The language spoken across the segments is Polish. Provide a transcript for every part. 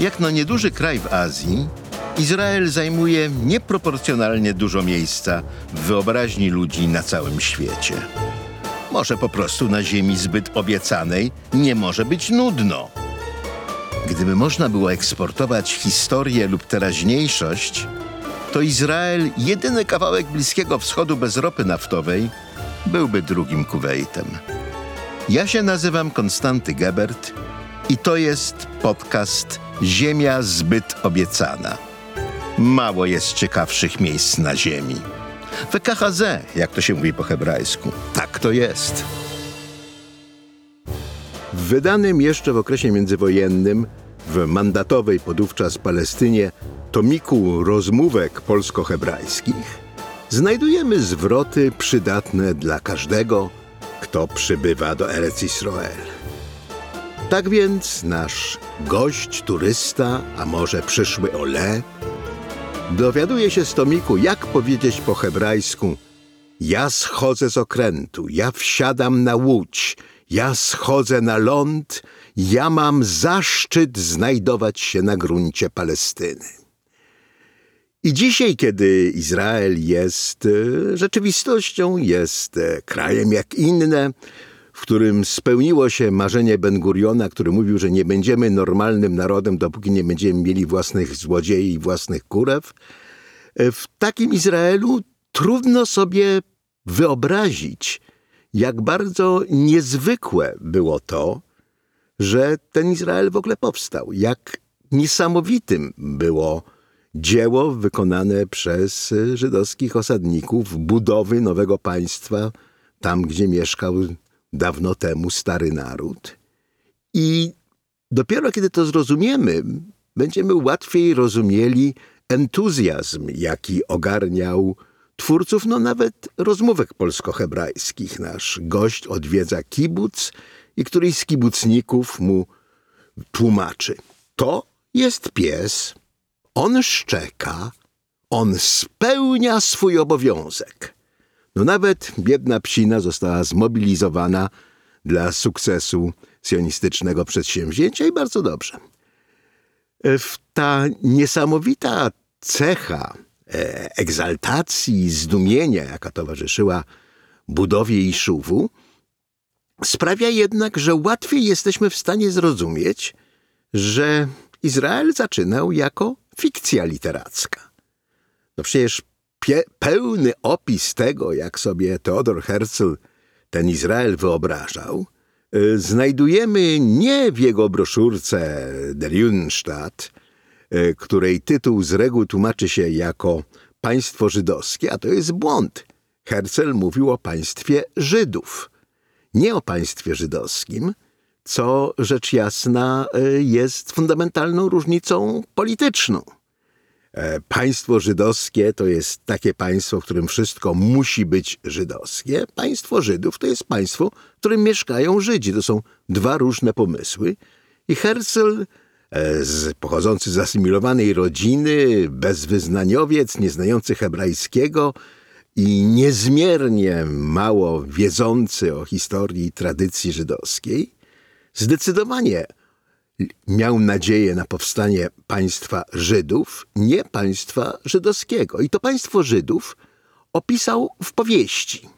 Jak no nieduży kraj w Azji, Izrael zajmuje nieproporcjonalnie dużo miejsca w wyobraźni ludzi na całym świecie. Może po prostu na ziemi zbyt obiecanej nie może być nudno. Gdyby można było eksportować historię lub teraźniejszość, to Izrael, jedyny kawałek Bliskiego Wschodu bez ropy naftowej, byłby drugim Kuwejtem. Ja się nazywam Konstanty Gebert i to jest podcast Ziemia zbyt obiecana. Mało jest ciekawszych miejsc na ziemi. WKHZ, jak to się mówi po hebrajsku. Tak to jest. W wydanym jeszcze w okresie międzywojennym w mandatowej podówczas Palestynie tomiku rozmówek polsko-hebrajskich znajdujemy zwroty przydatne dla każdego, kto przybywa do Erec Israel. Tak więc nasz gość, turysta, a może przyszły Ole, dowiaduje się z tomiku, jak powiedzieć po hebrajsku ja schodzę z okrętu, ja wsiadam na łódź, ja schodzę na ląd, ja mam zaszczyt znajdować się na gruncie Palestyny. I dzisiaj, kiedy Izrael jest e, rzeczywistością, jest e, krajem jak inne, w którym spełniło się marzenie Ben Guriona, który mówił, że nie będziemy normalnym narodem, dopóki nie będziemy mieli własnych złodziei i własnych kurew, e, w takim Izraelu trudno sobie wyobrazić, jak bardzo niezwykłe było to, że ten Izrael w ogóle powstał, jak niesamowitym było dzieło wykonane przez żydowskich osadników budowy nowego państwa tam, gdzie mieszkał dawno temu stary naród. I dopiero kiedy to zrozumiemy, będziemy łatwiej rozumieli entuzjazm, jaki ogarniał twórców, no nawet rozmówek polsko-hebrajskich. Nasz gość odwiedza kibuc i któryś z kibucników mu tłumaczy. To jest pies, on szczeka, on spełnia swój obowiązek. No nawet biedna psina została zmobilizowana dla sukcesu sionistycznego przedsięwzięcia i bardzo dobrze. E, ta niesamowita cecha e, egzaltacji i zdumienia, jaka towarzyszyła budowie Iszuwu, sprawia jednak, że łatwiej jesteśmy w stanie zrozumieć, że Izrael zaczynał jako fikcja literacka. No przecież pełny opis tego, jak sobie Theodor Herzl ten Izrael wyobrażał, y, znajdujemy nie w jego broszurce Der Judenstaat, y, której tytuł z reguły tłumaczy się jako państwo żydowskie, a to jest błąd. Herzl mówił o państwie Żydów, nie o państwie żydowskim, co rzecz jasna y, jest fundamentalną różnicą polityczną. E, państwo żydowskie to jest takie państwo, w którym wszystko musi być żydowskie. Państwo Żydów to jest państwo, w którym mieszkają Żydzi. To są dwa różne pomysły. I Herzl, e, z, pochodzący z asymilowanej rodziny, bezwyznaniowiec, nieznający hebrajskiego i niezmiernie mało wiedzący o historii i tradycji żydowskiej, zdecydowanie miał nadzieję na powstanie państwa Żydów, nie państwa żydowskiego. I to państwo Żydów opisał w powieści.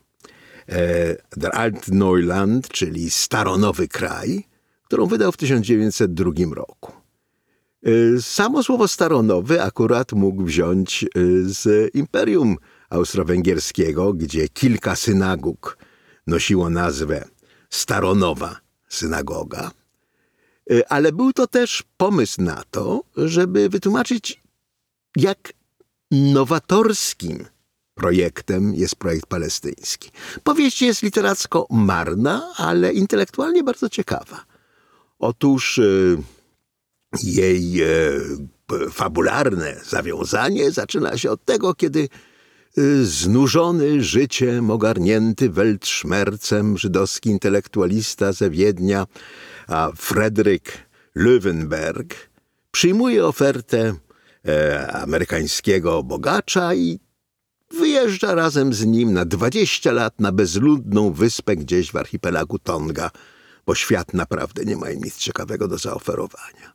E, Der Altneuland, czyli Staronowy Kraj, którą wydał w 1902 roku. E, samo słowo staronowy akurat mógł wziąć e, z Imperium Austro-Węgierskiego, gdzie kilka synagog nosiło nazwę Staronowa Synagoga. Y, ale był to też pomysł na to, żeby wytłumaczyć, jak nowatorskim projektem jest projekt palestyński. Powieść jest literacko marna, ale intelektualnie bardzo ciekawa. Otóż y, jej y, fabularne zawiązanie zaczyna się od tego, kiedy znużony życiem, ogarnięty weltszmercem, żydowski intelektualista ze Wiednia, a Frederick Löwenberg przyjmuje ofertę e, amerykańskiego bogacza i wyjeżdża razem z nim na 20 lat na bezludną wyspę gdzieś w archipelagu Tonga, bo świat naprawdę nie ma nic ciekawego do zaoferowania.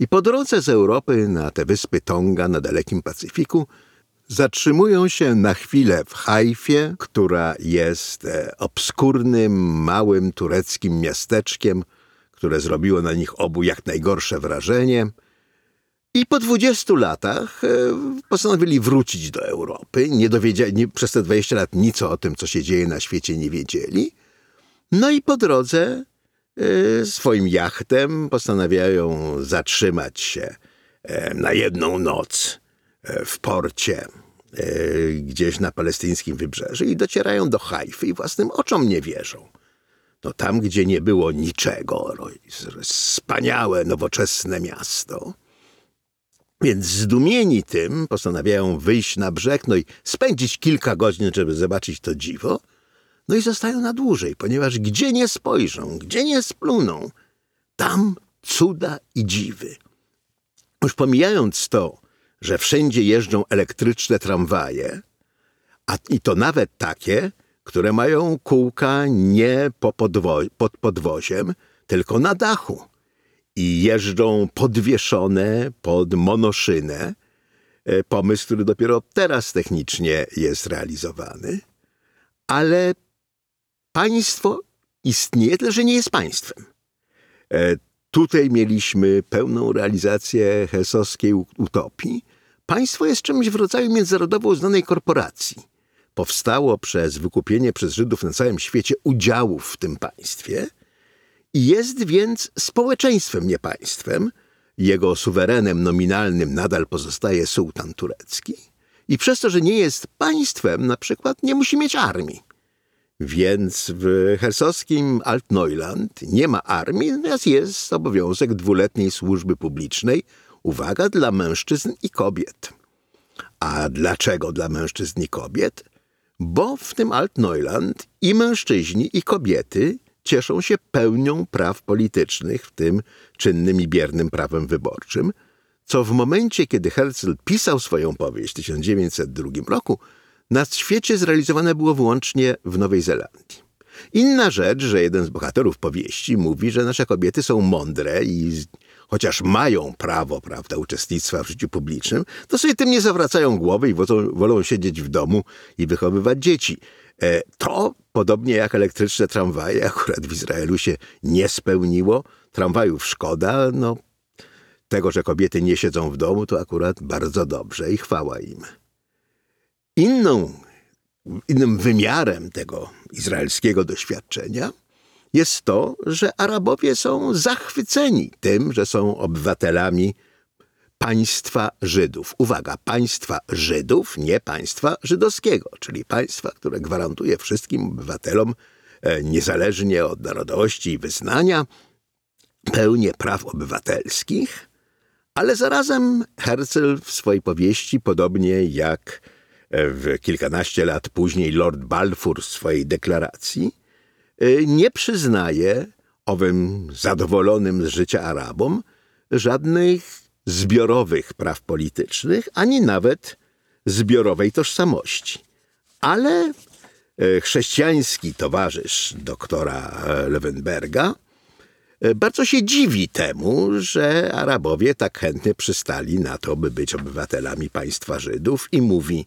I po drodze z Europy na te wyspy Tonga na dalekim Pacyfiku zatrzymują się na chwilę w Hajfie, która jest e, obskurnym, małym tureckim miasteczkiem, które zrobiło na nich obu jak najgorsze wrażenie. I po 20 latach e, postanowili wrócić do Europy. Nie dowiedzieli, przez te 20 lat nic o tym, co się dzieje na świecie, nie wiedzieli. No i po drodze e, swoim jachtem postanawiają zatrzymać się na jedną noc w porcie gdzieś na palestyńskim wybrzeży i docierają do Hajfy i własnym oczom nie wierzą. No tam, gdzie nie było niczego, wspaniałe, nowoczesne miasto. Więc zdumieni tym postanawiają wyjść na brzeg, no i spędzić kilka godzin, żeby zobaczyć to dziwo. No i zostają na dłużej, ponieważ gdzie nie spojrzą, gdzie nie spluną, tam cuda i dziwy. Już pomijając to, że wszędzie jeżdżą elektryczne tramwaje, a i to nawet takie, które mają kółka nie po podwo pod podwoziem, tylko na dachu i jeżdżą podwieszone pod monoszynę. E, pomysł, który dopiero teraz technicznie jest realizowany, ale państwo istnieje, tyle że nie jest państwem. E, tutaj mieliśmy pełną realizację hesowskiej utopii. Państwo jest czymś w rodzaju międzynarodowo uznanej korporacji powstało przez wykupienie przez Żydów na całym świecie udziałów w tym państwie i jest więc społeczeństwem, nie państwem. Jego suwerenem nominalnym nadal pozostaje sułtan turecki i przez to, że nie jest państwem, na przykład nie musi mieć armii. Więc w hersowskim Altneuland nie ma armii, natomiast jest obowiązek dwuletniej służby publicznej, uwaga, dla mężczyzn i kobiet. A dlaczego dla mężczyzn i kobiet? Bo w tym Altneuland i mężczyźni, i kobiety cieszą się pełnią praw politycznych, w tym czynnym i biernym prawem wyborczym, co w momencie, kiedy Herzl pisał swoją powieść w 1902 roku, na świecie zrealizowane było wyłącznie w Nowej Zelandii. Inna rzecz, że jeden z bohaterów powieści mówi, że nasze kobiety są mądre i chociaż mają prawo, prawda, uczestnictwa w życiu publicznym, to sobie tym nie zawracają głowy i wolą, wolą siedzieć w domu i wychowywać dzieci. E, to, podobnie jak elektryczne tramwaje, akurat w Izraelu się nie spełniło. Tramwajów szkoda, no tego, że kobiety nie siedzą w domu, to akurat bardzo dobrze i chwała im. Inną, innym wymiarem tego izraelskiego doświadczenia jest to, że Arabowie są zachwyceni tym, że są obywatelami państwa Żydów. Uwaga, państwa Żydów, nie państwa żydowskiego, czyli państwa, które gwarantuje wszystkim obywatelom, e, niezależnie od narodowości i wyznania, pełnię praw obywatelskich, ale zarazem Herzl w swojej powieści, podobnie jak w kilkanaście lat później Lord Balfour w swojej deklaracji, nie przyznaje owym zadowolonym z życia Arabom żadnych zbiorowych praw politycznych, ani nawet zbiorowej tożsamości. Ale y, chrześcijański towarzysz doktora Lewenberga y, bardzo się dziwi temu, że Arabowie tak chętnie przystali na to, by być obywatelami państwa Żydów i mówi: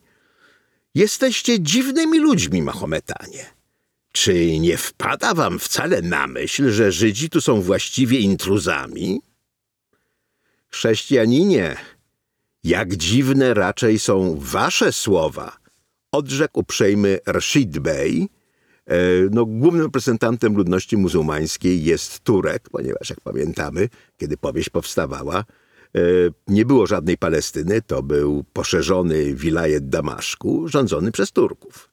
Jesteście dziwnymi ludźmi, Mahometanie. Czy nie wpada wam wcale na myśl, że Żydzi tu są właściwie intruzami? Chrześcijaninie, jak dziwne raczej są wasze słowa, odrzekł uprzejmy Rashid Bey. E, no, głównym reprezentantem ludności muzułmańskiej jest Turek, ponieważ jak pamiętamy, kiedy powieść powstawała, e, nie było żadnej Palestyny, to był poszerzony wilajet Damaszku, rządzony przez Turków.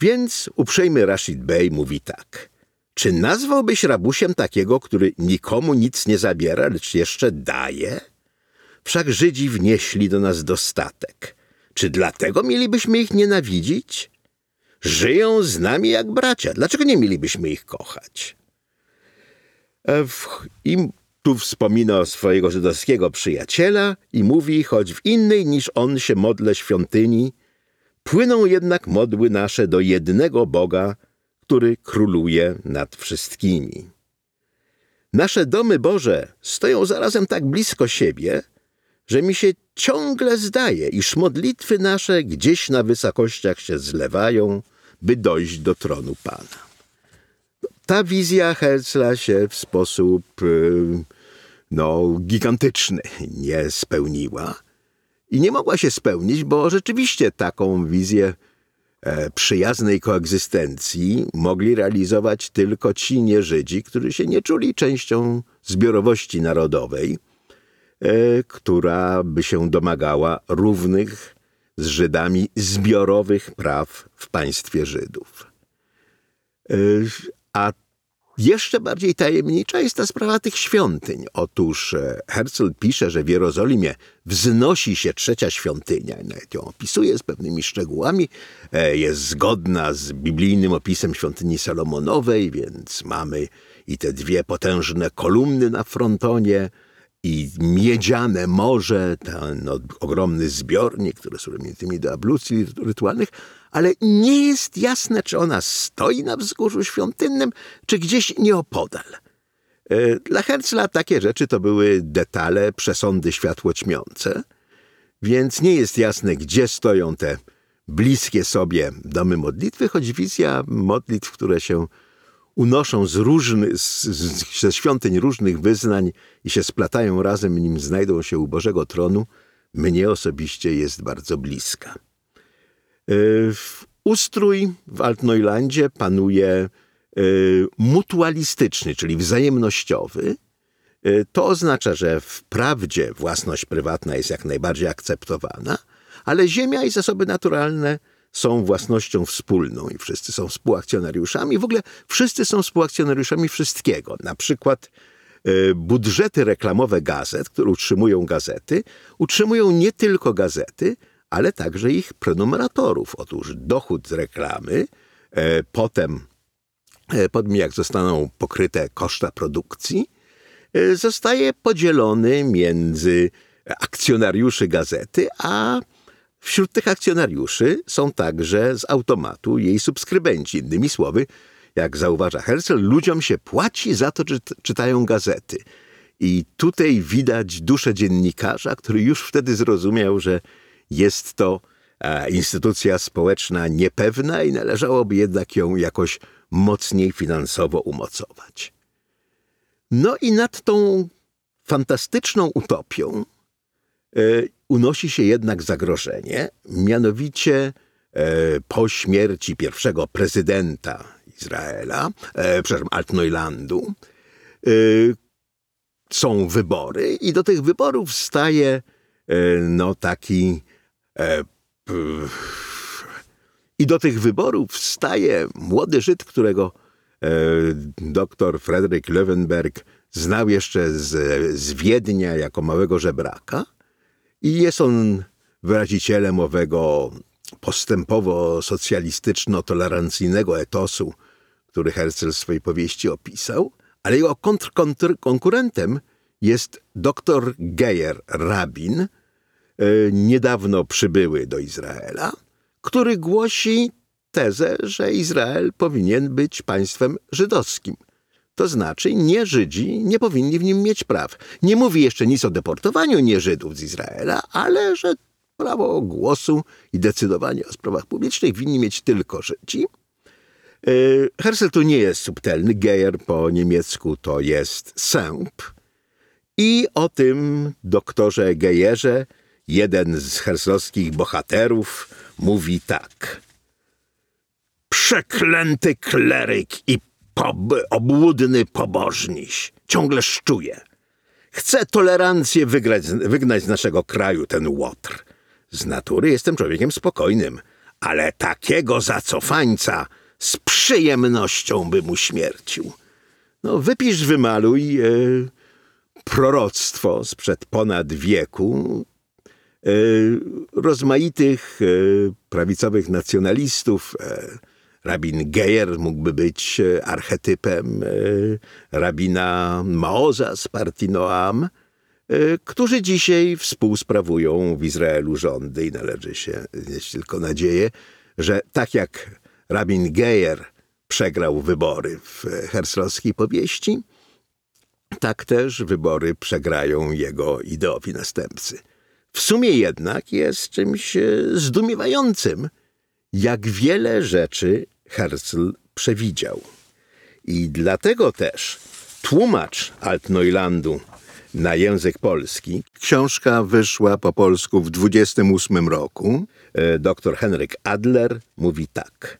Więc uprzejmy Rashid Bey mówi tak. Czy nazwałbyś rabusiem takiego, który nikomu nic nie zabiera, lecz jeszcze daje? Wszak Żydzi wnieśli do nas dostatek. Czy dlatego mielibyśmy ich nienawidzić? Żyją z nami jak bracia. Dlaczego nie mielibyśmy ich kochać? I tu wspomina swojego żydowskiego przyjaciela i mówi, choć w innej niż on się modle świątyni, Płyną jednak modły nasze do jednego Boga, który króluje nad wszystkimi. Nasze domy Boże stoją zarazem tak blisko siebie, że mi się ciągle zdaje, iż modlitwy nasze gdzieś na wysokościach się zlewają, by dojść do tronu Pana. Ta wizja Herzla się w sposób y, no, gigantyczny nie spełniła. I nie mogła się spełnić, bo rzeczywiście taką wizję e, przyjaznej koegzystencji mogli realizować tylko ci nieżydzi, którzy się nie czuli częścią zbiorowości narodowej, e, która by się domagała równych z Żydami zbiorowych praw w państwie Żydów. E, a jeszcze bardziej tajemnicza jest ta sprawa tych świątyń. Otóż e, Herzl pisze, że w Jerozolimie wznosi się trzecia świątynia, nawet ją opisuje z pewnymi szczegółami, e, jest zgodna z biblijnym opisem świątyni Salomonowej, więc mamy i te dwie potężne kolumny na frontonie, i miedziane morze, ten no, ogromny zbiornik, który służy tymi do ablucji rytualnych, ale nie jest jasne, czy ona stoi na wzgórzu świątynnym, czy gdzieś nieopodal. E, dla Herzla takie rzeczy to były detale, przesądy światłoćmiące, więc nie jest jasne, gdzie stoją te bliskie sobie domy modlitwy, choć wizja modlitw, które się unoszą z różnych, z, ze świątyń różnych wyznań i się splatają razem, nim znajdą się u Bożego Tronu, mnie osobiście jest bardzo bliska. E, ustrój w Altneulandzie panuje e, mutualistyczny, czyli wzajemnościowy. E, to oznacza, że wprawdzie własność prywatna jest jak najbardziej akceptowana, ale ziemia i zasoby naturalne są własnością wspólną i wszyscy są współakcjonariuszami. W ogóle wszyscy są współakcjonariuszami wszystkiego. Na przykład budżety reklamowe gazet, które utrzymują gazety, utrzymują nie tylko gazety, ale także ich prenumeratorów. Otóż dochód z reklamy, e, potem, e, jak zostaną pokryte koszta produkcji, e, zostaje podzielony między akcjonariuszy gazety, a wśród tych akcjonariuszy są także z automatu jej subskrybenci. Innymi słowy, jak zauważa Herzl, ludziom się płaci za to, że czytają gazety. I tutaj widać duszę dziennikarza, który już wtedy zrozumiał, że jest to e, instytucja społeczna niepewna i należałoby jednak ją jakoś mocniej finansowo umocować. No i nad tą fantastyczną utopią e, unosi się jednak zagrożenie, mianowicie e, po śmierci pierwszego prezydenta Izraela, e, przepraszam, Altneulandu, e, są wybory i do tych wyborów staje e, no taki E, I do tych wyborów wstaje młody Żyd, którego e, dr Frederick Löwenberg znał jeszcze z, z Wiednia jako małego żebraka. I jest on wyrazicielem owego postępowo-socjalistyczno-tolerancyjnego etosu, który Herzl w swojej powieści opisał, ale jego kontr, kontr, konkurentem jest dr Geyer Rabin, E, niedawno przybyły do Izraela, który głosi tezę, że Izrael powinien być państwem żydowskim. To znaczy, nie Żydzi nie powinni w nim mieć praw. Nie mówi jeszcze nic o deportowaniu nieżydów z Izraela, ale że prawo głosu i decydowania o sprawach publicznych winni mieć tylko Żydzi. E, Herzl tu nie jest subtelny, Geyer po niemiecku to jest sęp. I o tym doktorze Gejerze jeden z herslowskich bohaterów mówi tak. Przeklęty kleryk i pob obłudny pobożniś ciągle szczuje. Chce tolerancję wygrać, wygnać z naszego kraju ten łotr. Z natury jestem człowiekiem spokojnym, ale takiego zacofańca z przyjemnością bym uśmiercił. No, wypisz, wymaluj e, proroctwo sprzed ponad wieku, E, rozmaitych e, prawicowych nacjonalistów. E, rabin Geyer mógłby być archetypem rabina Maoza z partii Noam, którzy dzisiaj współsprawują w Izraelu rządy i należy się mieć tylko nadzieję, że tak jak rabin Geyer przegrał wybory w herslowskiej powieści, tak też wybory przegrają jego ideowi następcy. W sumie jednak jest czymś e, zdumiewającym, jak wiele rzeczy Herzl przewidział. I dlatego też tłumacz Altneulandu na język polski. Książka wyszła po polsku w 28 roku. E, Dr Henryk Adler mówi tak.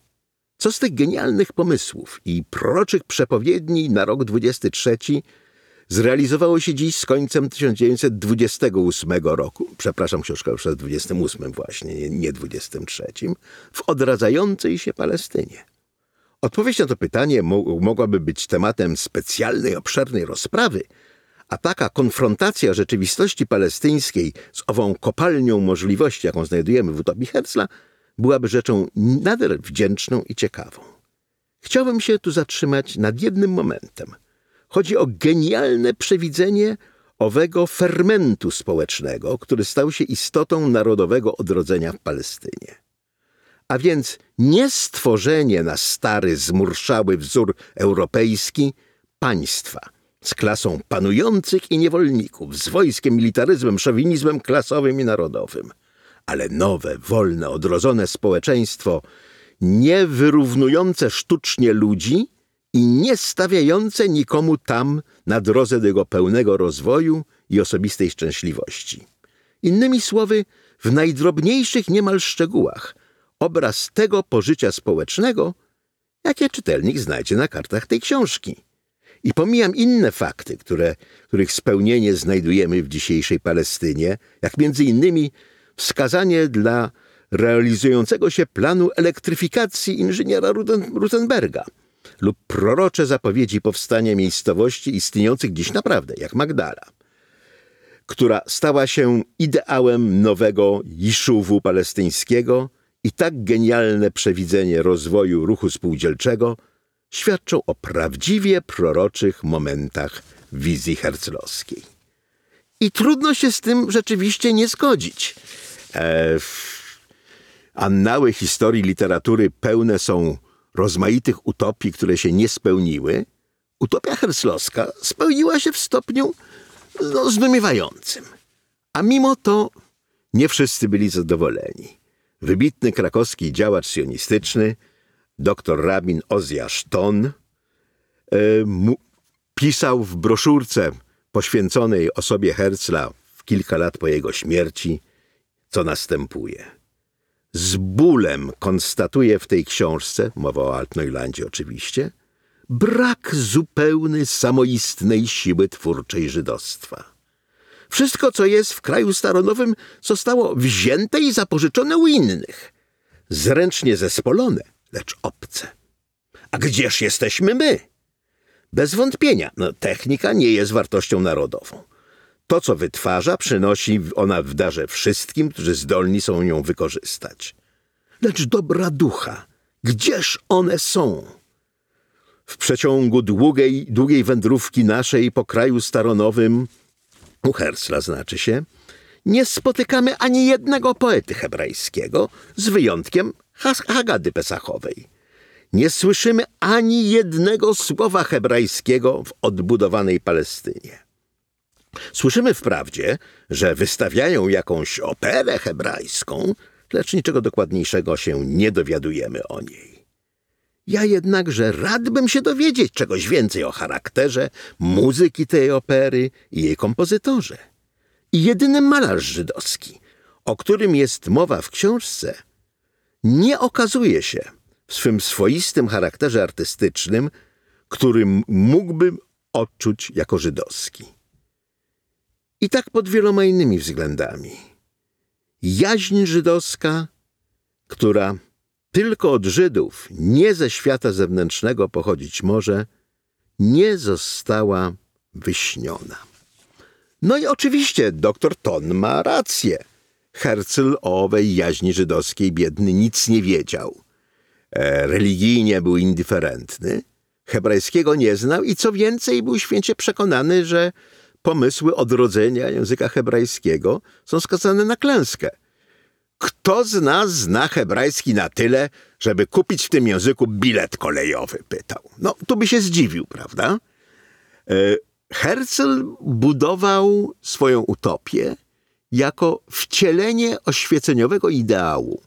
Co z tych genialnych pomysłów i proroczych przepowiedni na rok 23 zrealizowało się dziś z końcem 1928 roku, przepraszam, książka już jest 28 właśnie, nie 23, w odradzającej się Palestynie. Odpowiedź na to pytanie mo mogłaby być tematem specjalnej, obszernej rozprawy, a taka konfrontacja rzeczywistości palestyńskiej z ową kopalnią możliwości, jaką znajdujemy w utopii Herzla, byłaby rzeczą nader wdzięczną i ciekawą. Chciałbym się tu zatrzymać nad jednym momentem. Chodzi o genialne przewidzenie owego fermentu społecznego, który stał się istotą narodowego odrodzenia w Palestynie. A więc nie stworzenie na stary, zmurszały wzór europejski państwa z klasą panujących i niewolników, z wojskiem, militaryzmem, szowinizmem klasowym i narodowym, ale nowe, wolne, odrodzone społeczeństwo, nie wyrównujące sztucznie ludzi i nie stawiające nikomu tam na drodze do jego pełnego rozwoju i osobistej szczęśliwości. Innymi słowy, w najdrobniejszych niemal szczegółach obraz tego pożycia społecznego, jakie czytelnik znajdzie na kartach tej książki. I pomijam inne fakty, które, których spełnienie znajdujemy w dzisiejszej Palestynie, jak między innymi wskazanie dla realizującego się planu elektryfikacji inżyniera Rutenberga lub prorocze zapowiedzi powstania miejscowości istniejących dziś naprawdę, jak Magdala, która stała się ideałem nowego Jiszuwu palestyńskiego i tak genialne przewidzenie rozwoju ruchu spółdzielczego świadczą o prawdziwie proroczych momentach wizji herzlowskiej. I trudno się z tym rzeczywiście nie zgodzić. E, annały historii literatury pełne są rozmaitych utopii, które się nie spełniły. Utopia herslowska spełniła się w stopniu no, zdumiewającym. A mimo to nie wszyscy byli zadowoleni. Wybitny krakowski działacz sionistyczny, dr rabin Ozjasz Ton, e, pisał w broszurce poświęconej osobie Herzla w kilka lat po jego śmierci, co następuje. Z bólem konstatuje w tej książce, mowa o Altneulandzie oczywiście, brak zupełny samoistnej siły twórczej żydostwa. Wszystko, co jest w kraju staronowym, zostało wzięte i zapożyczone u innych. Zręcznie zespolone, lecz obce. A gdzież jesteśmy my? Bez wątpienia, no, technika nie jest wartością narodową. To, co wytwarza, przynosi ona w darze wszystkim, którzy zdolni są ją wykorzystać. Lecz dobra ducha, gdzież one są? W przeciągu długiej, długiej wędrówki naszej po kraju staronowym, u Hersla znaczy się, nie spotykamy ani jednego poety hebrajskiego, z wyjątkiem Hagady Pesachowej. Nie słyszymy ani jednego słowa hebrajskiego w odbudowanej Palestynie. Słyszymy wprawdzie, że wystawiają jakąś operę hebrajską, lecz niczego dokładniejszego się nie dowiadujemy o niej. Ja jednakże rad bym się dowiedzieć czegoś więcej o charakterze muzyki tej opery i jej kompozytorze. I jedyny malarz żydowski, o którym jest mowa w książce, nie okazuje się w swym swoistym charakterze artystycznym, którym mógłbym odczuć jako żydowski. I tak pod wieloma innymi względami. Jaźń żydowska, która tylko od Żydów, nie ze świata zewnętrznego pochodzić może, nie została wyśniona. No i oczywiście doktor Ton ma rację. Herzl o owej jaźni żydowskiej biedny nic nie wiedział. E, religijnie był indyferentny, hebrajskiego nie znał i co więcej był święcie przekonany, że pomysły odrodzenia języka hebrajskiego są skazane na klęskę. Kto z nas zna hebrajski na tyle, żeby kupić w tym języku bilet kolejowy? Pytał. No, tu by się zdziwił, prawda? E, Herzl budował swoją utopię jako wcielenie oświeceniowego ideału,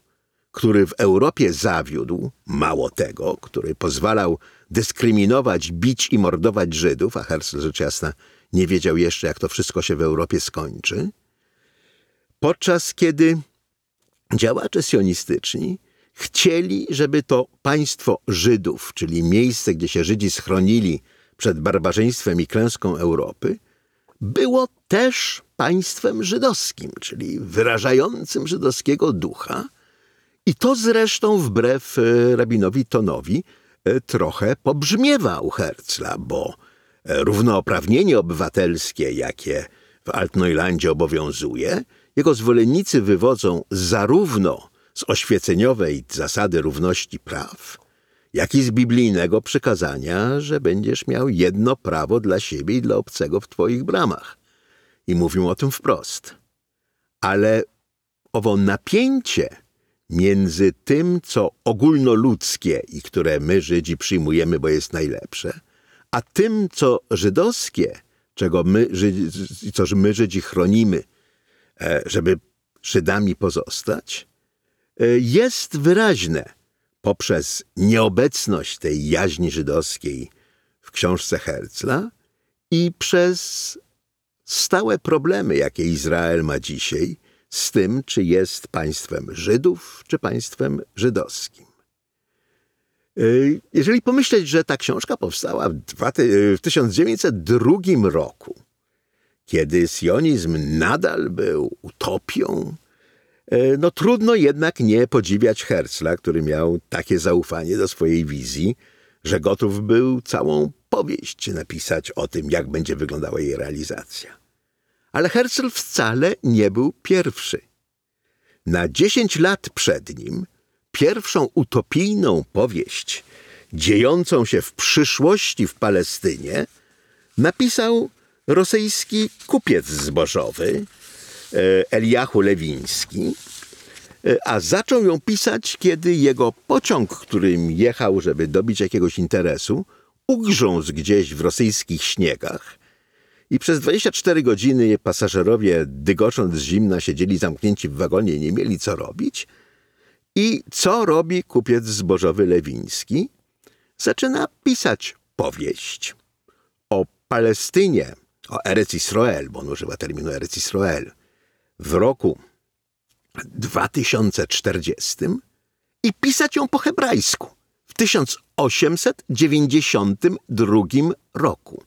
który w Europie zawiódł, mało tego, który pozwalał dyskryminować, bić i mordować Żydów, a Herzl rzecz jasna nie wiedział jeszcze, jak to wszystko się w Europie skończy, podczas kiedy działacze sionistyczni chcieli, żeby to państwo Żydów, czyli miejsce, gdzie się Żydzi schronili przed barbarzyństwem i klęską Europy, było też państwem żydowskim, czyli wyrażającym żydowskiego ducha. I to zresztą wbrew e, rabinowi Tonowi e, trochę pobrzmiewa u Herzla, bo e, równouprawnienie obywatelskie, jakie w Altneulandzie obowiązuje, jego zwolennicy wywodzą zarówno z oświeceniowej zasady równości praw, jak i z biblijnego przykazania, że będziesz miał jedno prawo dla siebie i dla obcego w twoich bramach. I mówią o tym wprost. Ale owo napięcie między tym, co ogólnoludzkie i które my Żydzi przyjmujemy, bo jest najlepsze, a tym, co żydowskie, czego my, Żydzi, co my Żydzi chronimy, e, żeby Żydami pozostać, e, jest wyraźne poprzez nieobecność tej jaźni żydowskiej w książce Herzla i przez stałe problemy, jakie Izrael ma dzisiaj z tym, czy jest państwem Żydów, czy państwem żydowskim. Y, jeżeli pomyśleć, że ta książka powstała w 1902 roku, kiedy sionizm nadal był utopią, y, no trudno jednak nie podziwiać Herzla, który miał takie zaufanie do swojej wizji, że gotów był całą powieść napisać o tym, jak będzie wyglądała jej realizacja. Ale Herzl wcale nie był pierwszy. Na dziesięć lat przed nim pierwszą utopijną powieść dziejącą się w przyszłości w Palestynie napisał rosyjski kupiec zbożowy e, Eliachu Lewiński, e, a zaczął ją pisać, kiedy jego pociąg, którym jechał, żeby dobić jakiegoś interesu, ugrzązł gdzieś w rosyjskich śniegach i przez 24 godziny pasażerowie, dygocząc z zimna, siedzieli zamknięci w wagonie nie mieli co robić. I co robi kupiec zbożowy Lewiński? Zaczyna pisać powieść o Palestynie, o Erec Israel, bo on używa terminu Erec Israel, w roku 2040 i pisać ją po hebrajsku w 1892 roku.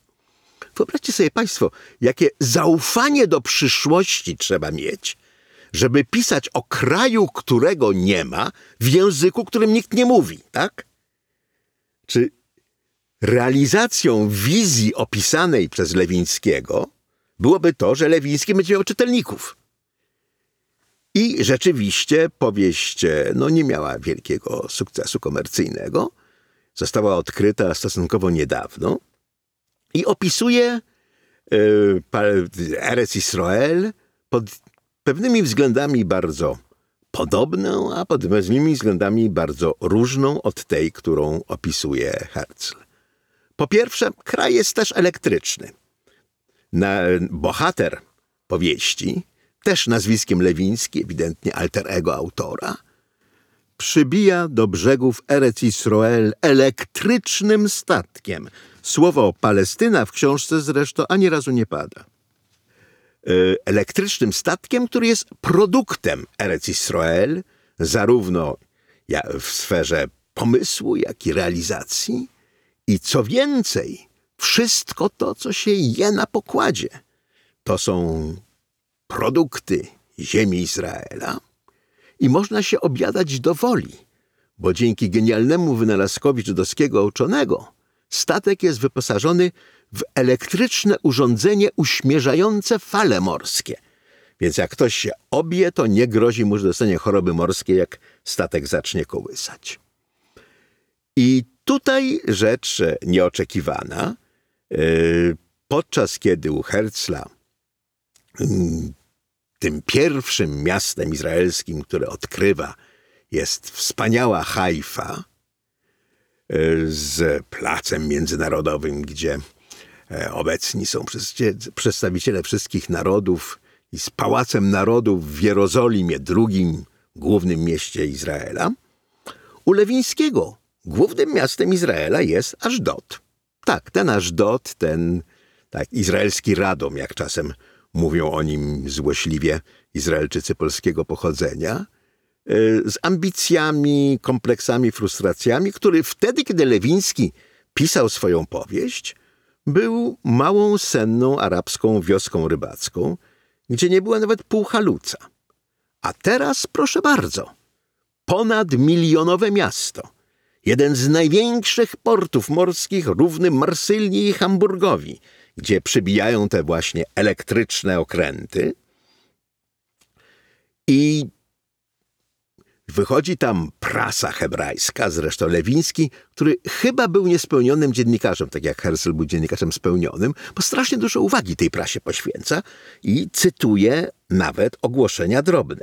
Wyobraźcie sobie Państwo, jakie zaufanie do przyszłości trzeba mieć, żeby pisać o kraju, którego nie ma, w języku, którym nikt nie mówi, tak? Czy realizacją wizji opisanej przez Lewińskiego byłoby to, że Lewiński będzie miał czytelników. I rzeczywiście powieść no, nie miała wielkiego sukcesu komercyjnego. Została odkryta stosunkowo niedawno i opisuje e, Eretz Israel pod pewnymi względami bardzo podobną, a pod pewnymi względami bardzo różną od tej, którą opisuje Herzl. Po pierwsze, kraj jest też elektryczny. Na, bohater powieści, też nazwiskiem Lewiński, ewidentnie alter ego autora, przybija do brzegów Eretz Israel elektrycznym statkiem, Słowo Palestyna w książce zresztą ani razu nie pada. E, elektrycznym statkiem, który jest produktem Erec Israel, zarówno w sferze pomysłu, jak i realizacji. I co więcej, wszystko to, co się je na pokładzie, to są produkty ziemi Izraela i można się obiadać do woli, bo dzięki genialnemu wynalazkowi żydowskiego uczonego statek jest wyposażony w elektryczne urządzenie uśmierzające fale morskie. Więc jak ktoś się obie, to nie grozi mu, że dostanie choroby morskie, jak statek zacznie kołysać. I tutaj rzecz nieoczekiwana. Yy, podczas kiedy u Herzla mm, tym pierwszym miastem izraelskim, które odkrywa, jest wspaniała Haifa, z placem międzynarodowym, gdzie E, obecni są przedstawiciele wszystkich narodów i z Pałacem Narodów w Jerozolimie, drugim głównym mieście Izraela. U Lewińskiego głównym miastem Izraela jest Ażdot. Tak, ten Ażdot, ten tak, izraelski Radom, jak czasem mówią o nim złośliwie Izraelczycy polskiego pochodzenia, e, z ambicjami, kompleksami, frustracjami, który wtedy, kiedy Lewiński pisał swoją powieść, był małą, senną arabską wioską rybacką, gdzie nie było nawet pół haluca. A teraz, proszę bardzo, ponad milionowe miasto. Jeden z największych portów morskich równy Marsylii i Hamburgowi, gdzie przybijają te właśnie elektryczne okręty. I Wychodzi tam prasa hebrajska, zresztą Lewiński, który chyba był niespełnionym dziennikarzem, tak jak Herzl był dziennikarzem spełnionym, bo strasznie dużo uwagi tej prasie poświęca i cytuje nawet ogłoszenia drobne.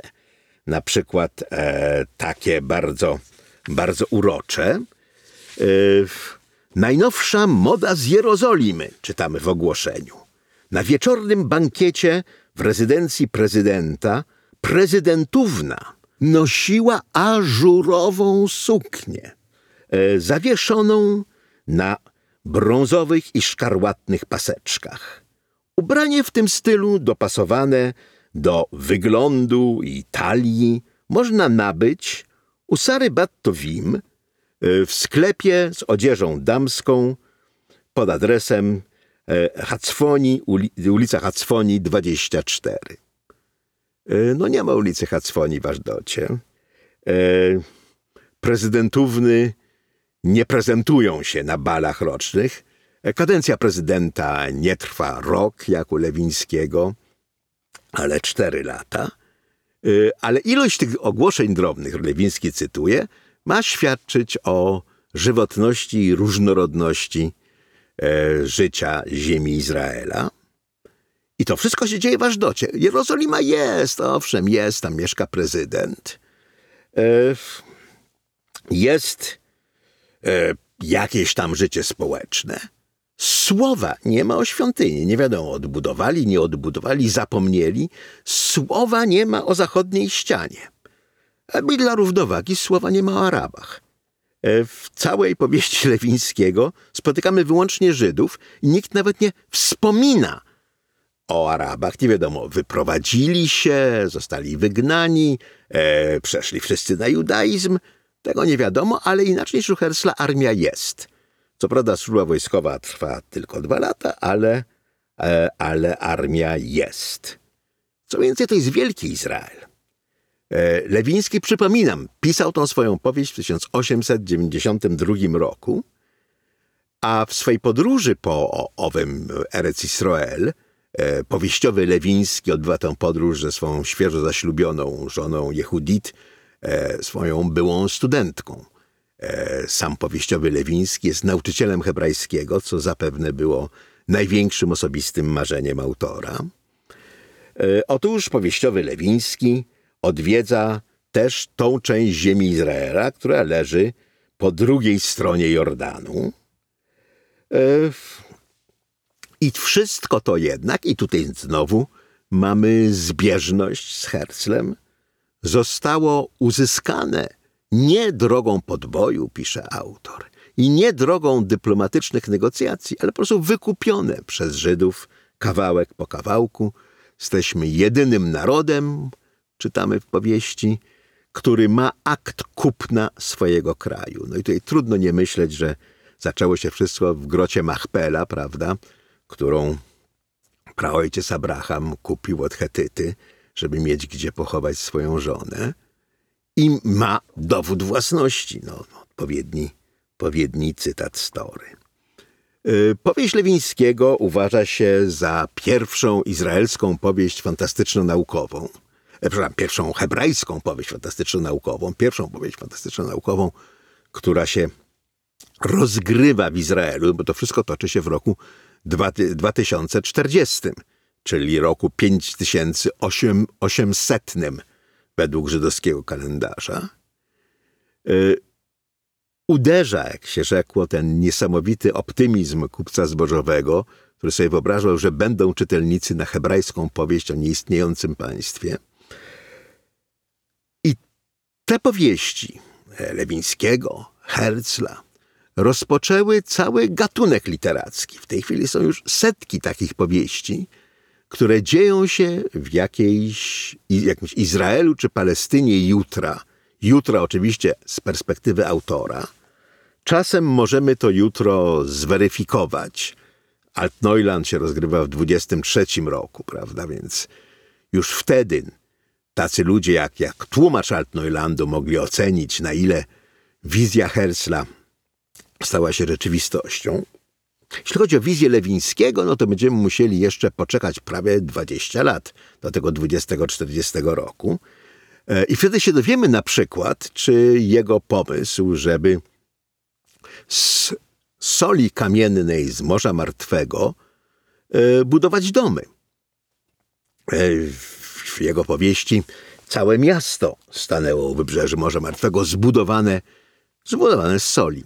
Na przykład e, takie bardzo, bardzo urocze. E, najnowsza moda z Jerozolimy, czytamy w ogłoszeniu. Na wieczornym bankiecie w rezydencji prezydenta prezydentówna nosiła ażurową suknię, e, zawieszoną na brązowych i szkarłatnych paseczkach. Ubranie w tym stylu dopasowane do wyglądu i talii można nabyć u Sary Battovim e, w sklepie z odzieżą damską pod adresem e, Hacfoni, ulica Hacfoni 24. E, no nie ma ulicy Hacfoni w Ażdocie. E, prezydentówny nie prezentują się na balach rocznych. E, kadencja prezydenta nie trwa rok, jak u Lewińskiego, ale cztery lata. Ale ilość tych ogłoszeń drobnych, Lewiński cytuje, ma świadczyć o żywotności i różnorodności życia ziemi Izraela. I to wszystko się dzieje w Ażdocie. Jerozolima jest, owszem, jest, tam mieszka prezydent. E, jest e, jakieś tam życie społeczne. Słowa nie ma o świątyni. Nie wiadomo, odbudowali, nie odbudowali, zapomnieli. Słowa nie ma o zachodniej ścianie. I dla równowagi słowa nie ma o Arabach. E, w całej powieści Lewińskiego spotykamy wyłącznie Żydów i nikt nawet nie wspomina o Arabach nie wiadomo, wyprowadzili się, zostali wygnani, e, przeszli wszyscy na judaizm. Tego nie wiadomo, ale inaczej niż u Hersla armia jest. Co prawda służba wojskowa trwa tylko dwa lata, ale, e, ale armia jest. Co więcej, to jest wielki Izrael. E, Lewiński, przypominam, pisał tą swoją powieść w 1892 roku, a w swej podróży po owym Erec Israel – powieściowy Lewiński odbywa tę podróż ze swoją świeżo zaślubioną żoną Jehudit, e, swoją byłą studentką. E, sam powieściowy Lewiński jest nauczycielem hebrajskiego, co zapewne było największym osobistym marzeniem autora. Otóż powieściowy Lewiński odwiedza też tą część ziemi Izraela, która leży po drugiej stronie Jordanu. I wszystko to jednak, i tutaj znowu mamy zbieżność z Herzlem, zostało uzyskane nie drogą podboju, pisze autor, i nie drogą dyplomatycznych negocjacji, ale po prostu wykupione przez Żydów kawałek po kawałku. Jesteśmy jedynym narodem, czytamy w powieści, który ma akt kupna swojego kraju. No i tutaj trudno nie myśleć, że zaczęło się wszystko w grocie Machpela, prawda? Którą praojciec Abraham kupił od Hetyty, żeby mieć gdzie pochować swoją żonę i ma dowód własności, no, odpowiedni, odpowiedni cytat story. Y, powieść Lewińskiego uważa się za pierwszą izraelską powieść fantastyczno-naukową. E, przepraszam, pierwszą hebrajską powieść fantastyczno-naukową, pierwszą powieść fantastyczno-naukową, która się rozgrywa w Izraelu, bo to wszystko toczy się w roku 2040, czyli roku 5800 według żydowskiego kalendarza, y, uderza, jak się rzekło, ten niesamowity optymizm kupca zbożowego który sobie wyobrażał, że będą czytelnicy na hebrajską powieść o nieistniejącym państwie. I te powieści Lewińskiego, Herzla rozpoczęły cały gatunek literacki. W tej chwili są już setki takich powieści, które dzieją się w jakiejś, jakimś Izraelu czy Palestynie jutra. Jutra oczywiście z perspektywy autora. Czasem możemy to jutro zweryfikować. Altneuland się rozgrywa w 23 roku, prawda? Więc już wtedy tacy ludzie jak, jak tłumacz Altneulandu mogli ocenić, na ile wizja Herzla stała się rzeczywistością. Jeśli chodzi o wizję Lewińskiego, no to będziemy musieli jeszcze poczekać prawie 20 lat do tego 20-40 roku. E, I wtedy się dowiemy na przykład, czy jego pomysł, żeby z soli kamiennej z Morza Martwego e, budować domy. E, w jego powieści całe miasto stanęło u wybrzeży Morza Martwego, zbudowane, zbudowane z soli.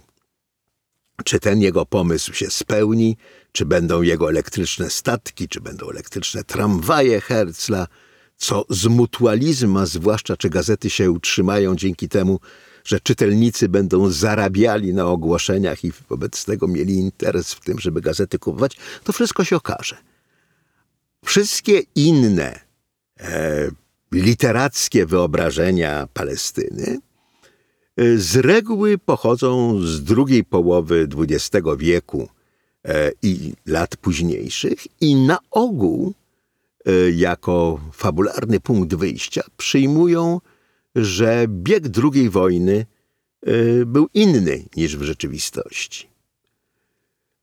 Czy ten jego pomysł się spełni, czy będą jego elektryczne statki, czy będą elektryczne tramwaje Herzla, co z mutualizmu, a zwłaszcza czy gazety się utrzymają dzięki temu, że czytelnicy będą zarabiali na ogłoszeniach i wobec tego mieli interes w tym, żeby gazety kupować, to wszystko się okaże. Wszystkie inne e, literackie wyobrażenia Palestyny z reguły pochodzą z drugiej połowy XX wieku e, i lat późniejszych i na ogół e, jako fabularny punkt wyjścia przyjmują że bieg II wojny e, był inny niż w rzeczywistości.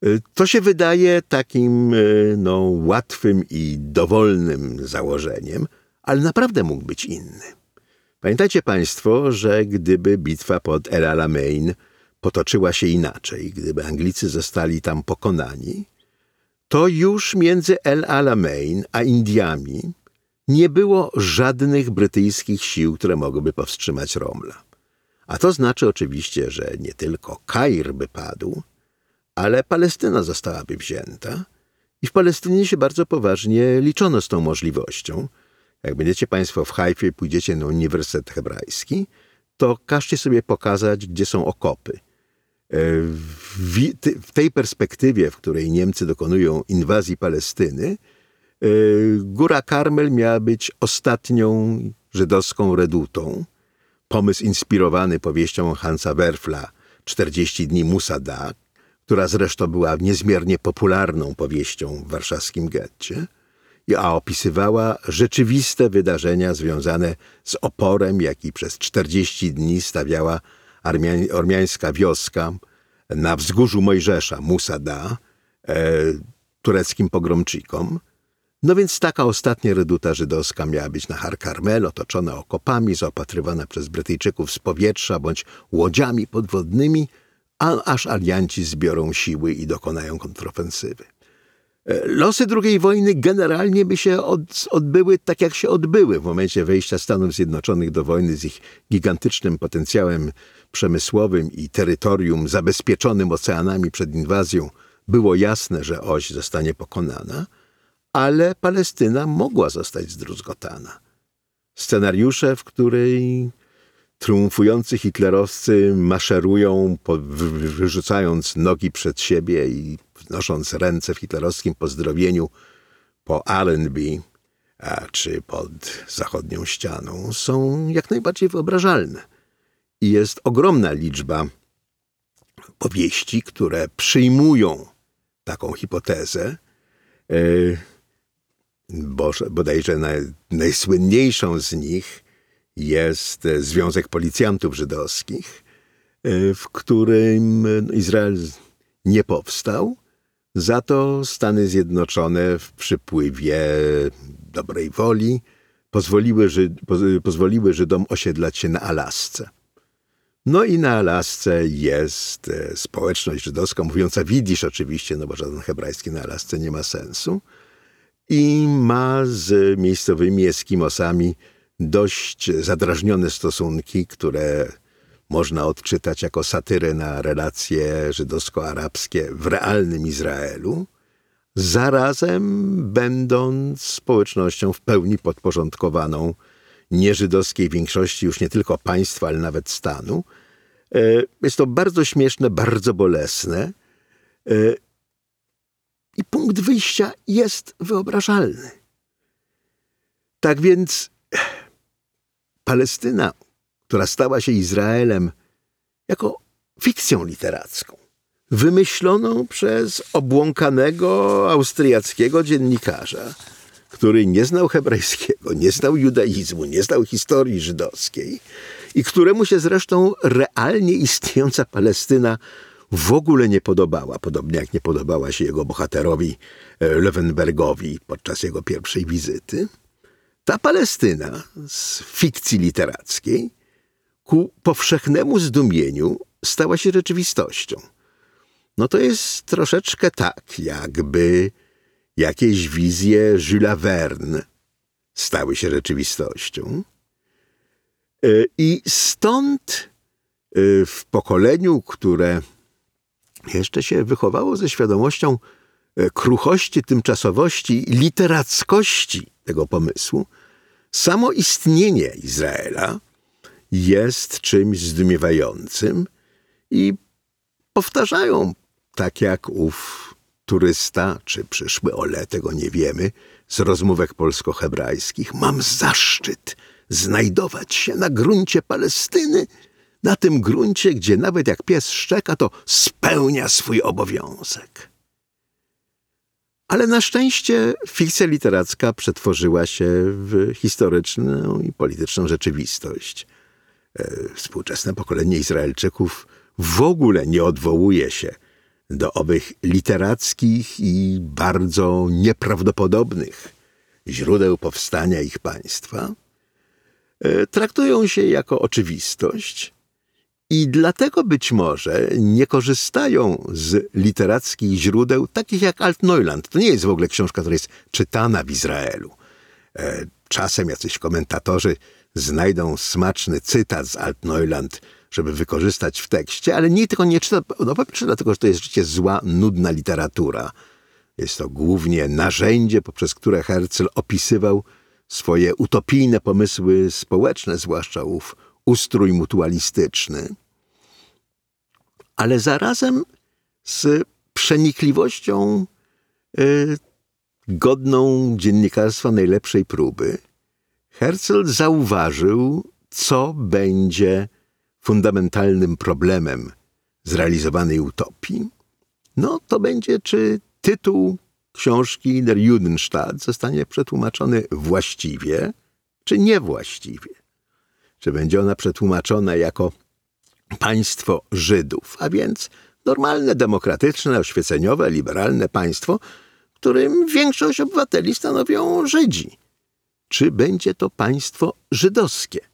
E, to się wydaje takim e, no, łatwym i dowolnym założeniem, ale naprawdę mógł być inny. Pamiętajcie Państwo, że gdyby bitwa pod El Alamein potoczyła się inaczej, gdyby Anglicy zostali tam pokonani, to już między El Alamein a Indiami nie było żadnych brytyjskich sił, które mogłyby powstrzymać Romla. A to znaczy oczywiście, że nie tylko Kair by padł, ale Palestyna zostałaby wzięta i w Palestynie się bardzo poważnie liczono z tą możliwością. Jak będziecie Państwo w Hajfie i pójdziecie na Uniwersytet Hebrajski, to każcie sobie pokazać, gdzie są okopy. E, w tej perspektywie, w której Niemcy dokonują inwazji Palestyny, Y, Góra Karmel miała być ostatnią żydowską redutą. Pomysł inspirowany powieścią Hansa Werfla 40 dni Musada, która zresztą była niezmiernie popularną powieścią w warszawskim getcie, a opisywała rzeczywiste wydarzenia związane z oporem, jaki przez 40 dni stawiała armiańska wioska na wzgórzu Mojżesza, Musada, e, tureckim pogromczykom, no więc taka ostatnia reduta żydowska miała być na Har Karmel, otoczona okopami, zaopatrywana przez Brytyjczyków z powietrza bądź łodziami podwodnymi, a, aż alianci zbiorą siły i dokonają kontrofensywy. E, losy II wojny generalnie by się od, odbyły tak, jak się odbyły w momencie wejścia Stanów Zjednoczonych do wojny z ich gigantycznym potencjałem przemysłowym i terytorium zabezpieczonym oceanami przed inwazją. Było jasne, że oś zostanie pokonana – ale Palestyna mogła zostać zdruzgotana. Scenariusze, w której triumfujący hitlerowcy maszerują, wyrzucając nogi przed siebie i wnosząc ręce w hitlerowskim pozdrowieniu po Allenby czy pod zachodnią ścianą, są jak najbardziej wyobrażalne. I jest ogromna liczba powieści, które przyjmują taką hipotezę. Yy, bodajże naj, najsłynniejszą z nich jest e, Związek Policjantów Żydowskich, e, w którym Izrael nie powstał, za to Stany Zjednoczone w przypływie dobrej woli pozwoliły, Żyd, pozwoliły Żydom osiedlać się na Alasce. No i na Alasce jest e, społeczność żydowska, mówiąca widzisz oczywiście, no bo żaden hebrajski na Alasce nie ma sensu – i ma z miejscowymi Eskimosami dość zadrażnione stosunki, które można odczytać jako satyrę na relacje żydowsko-arabskie w realnym Izraelu. zarazem będąc społecznością w pełni podporządkowaną nieżydowskiej większości już nie tylko państwa, ale nawet stanu. E, jest to bardzo śmieszne, bardzo bolesne. E, I punkt wyjścia jest wyobrażalny. Tak więc Palestyna, która stała się Izraelem jako fikcją literacką, wymyśloną przez obłąkanego austriackiego dziennikarza, który nie znał hebrajskiego, nie znał judaizmu, nie znał historii żydowskiej i któremu się zresztą realnie istniejąca Palestyna w ogóle nie podobała, podobnie jak nie podobała się jego bohaterowi e, Löwenbergowi podczas jego pierwszej wizyty. Ta Palestyna z fikcji literackiej ku powszechnemu zdumieniu stała się rzeczywistością. No to jest troszeczkę tak, jakby jakieś wizje Jules Verne stały się rzeczywistością. E, I stąd e, w pokoleniu, które jeszcze się wychowało ze świadomością e, kruchości, tymczasowości, literackości tego pomysłu, samo istnienie Izraela jest czymś zdumiewającym i powtarzają, tak jak ów turysta czy przyszły Ole, tego nie wiemy, z rozmówek polsko-hebrajskich. Mam zaszczyt znajdować się na gruncie Palestyny, na tym gruncie, gdzie nawet jak pies szczeka, to spełnia swój obowiązek. Ale na szczęście fikcja literacka przetworzyła się w historyczną i polityczną rzeczywistość. E, współczesne pokolenie Izraelczyków w ogóle nie odwołuje się do owych literackich i bardzo nieprawdopodobnych źródeł powstania ich państwa, e, traktują się jako oczywistość i dlatego być może nie korzystają z literackich źródeł takich jak Altneuland. To nie jest w ogóle książka, która jest czytana w Izraelu. E, czasem jacyś komentatorzy znajdą smaczny cytat z Altneuland, żeby wykorzystać w tekście, ale nie tylko nie czyta, no po pierwsze dlatego, że to jest rzeczywiście zła, nudna literatura. Jest to głównie narzędzie, poprzez które Herzl opisywał swoje utopijne pomysły społeczne, zwłaszcza ów ustrój mutualistyczny. Ale zarazem z przenikliwością y, godną dziennikarstwa najlepszej próby, Herzl zauważył, co będzie fundamentalnym problemem zrealizowanej utopii, no to będzie, czy tytuł książki Der Judenstaat zostanie przetłumaczony właściwie, czy niewłaściwie. Czy będzie ona przetłumaczona jako państwo Żydów, a więc normalne, demokratyczne, oświeceniowe, liberalne państwo, którym większość obywateli stanowią Żydzi. Czy będzie to państwo żydowskie?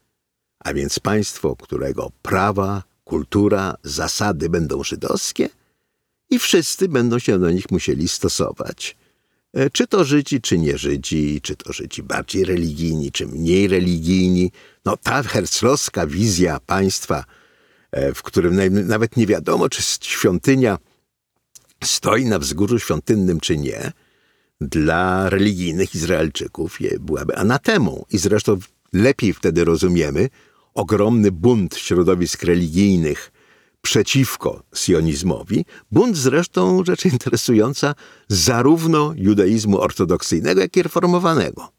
a więc państwo, którego prawa, kultura, zasady będą żydowskie i wszyscy będą się do nich musieli stosować. E, czy to Żydzi, czy nie Żydzi, czy to Żydzi bardziej religijni, czy mniej religijni. No ta herclowska wizja państwa, e, w którym nawet nie wiadomo, czy świątynia stoi na wzgórzu świątynnym, czy nie, dla religijnych Izraelczyków byłaby anatemą. I zresztą lepiej wtedy rozumiemy, ogromny bunt środowisk religijnych przeciwko sionizmowi, bunt zresztą rzecz interesująca zarówno judaizmu ortodoksyjnego, jak i reformowanego.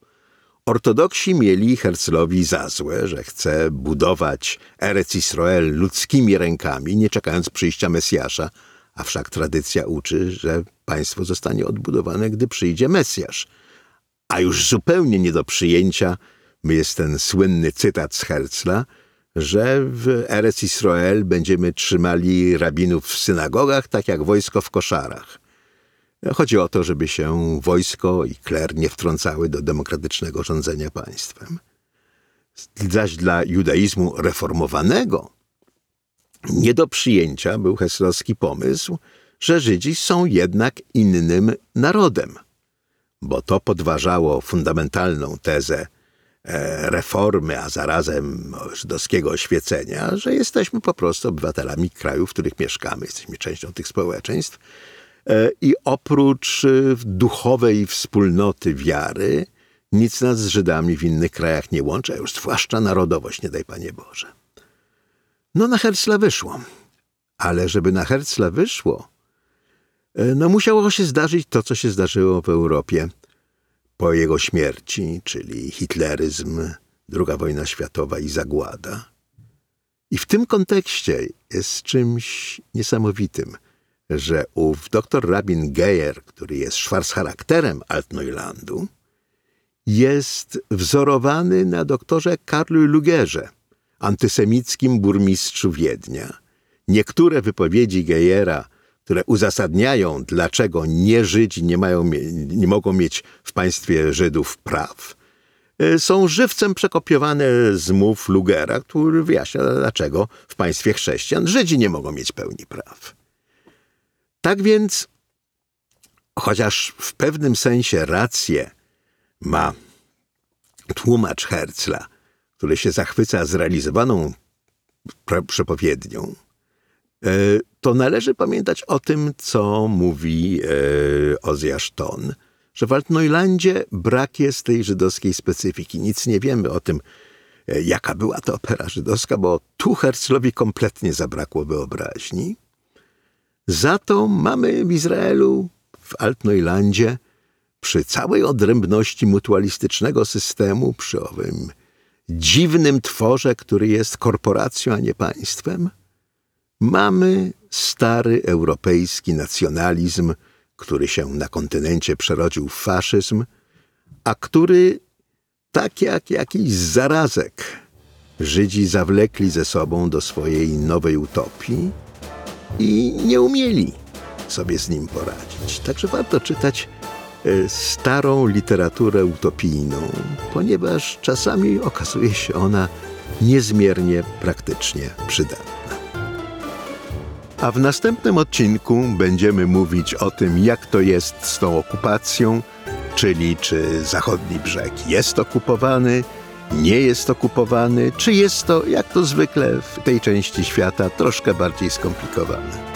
Ortodoksi mieli Herzlowi za złe, że chce budować Erec Israel ludzkimi rękami, nie czekając przyjścia Mesjasza, a wszak tradycja uczy, że państwo zostanie odbudowane, gdy przyjdzie Mesjasz. A już zupełnie nie do przyjęcia jest ten słynny cytat z Herzla, że w Erec Israel będziemy trzymali rabinów w synagogach, tak jak wojsko w koszarach. Chodzi o to, żeby się wojsko i kler nie wtrącały do demokratycznego rządzenia państwem. Zaś dla judaizmu reformowanego nie do przyjęcia był heslowski pomysł, że Żydzi są jednak innym narodem, bo to podważało fundamentalną tezę E, reformy, a zarazem żydowskiego oświecenia, że jesteśmy po prostu obywatelami krajów, w których mieszkamy, jesteśmy częścią tych społeczeństw. E, I oprócz e, duchowej wspólnoty wiary, nic nas z Żydami w innych krajach nie łączy, a już zwłaszcza narodowość, nie daj Panie Boże. No na Herzla wyszło. Ale żeby na Herzla wyszło, e, no musiało się zdarzyć to, co się zdarzyło w Europie po jego śmierci, czyli hitleryzm, II wojna światowa i zagłada. I w tym kontekście jest czymś niesamowitym, że ów dr Rabin Geyer, który jest Schwarzcharakterem Altneulandu, jest wzorowany na doktorze Karlu Lugerze, antysemickim burmistrzu Wiednia. Niektóre wypowiedzi Gejera, które uzasadniają, dlaczego nie Żydzi nie, mają, nie mogą mieć w państwie Żydów praw, e, są żywcem przekopiowane z mów Lugera, który wyjaśnia, dlaczego w państwie chrześcijan Żydzi nie mogą mieć pełni praw. Tak więc, chociaż w pewnym sensie rację ma tłumacz Herzla, który się zachwyca zrealizowaną przepowiednią, e, to należy pamiętać o tym, co mówi e, Ozjasz Ton, że w Altneulandzie brak jest tej żydowskiej specyfiki. Nic nie wiemy o tym, e, jaka była to opera żydowska, bo tu Herzlowi kompletnie zabrakło wyobraźni. Za to mamy w Izraelu, w Altneulandzie, przy całej odrębności mutualistycznego systemu, przy owym dziwnym tworze, który jest korporacją, a nie państwem, mamy stary europejski nacjonalizm, który się na kontynencie przerodził w faszyzm, a który, tak jak jakiś zarazek, Żydzi zawlekli ze sobą do swojej nowej utopii i nie umieli sobie z nim poradzić. Także warto czytać starą literaturę utopijną, ponieważ czasami okazuje się ona niezmiernie praktycznie przydatna. A w następnym odcinku będziemy mówić o tym, jak to jest z tą okupacją, czyli czy zachodni brzeg jest okupowany, nie jest okupowany, czy jest to, jak to zwykle w tej części świata, troszkę bardziej skomplikowane.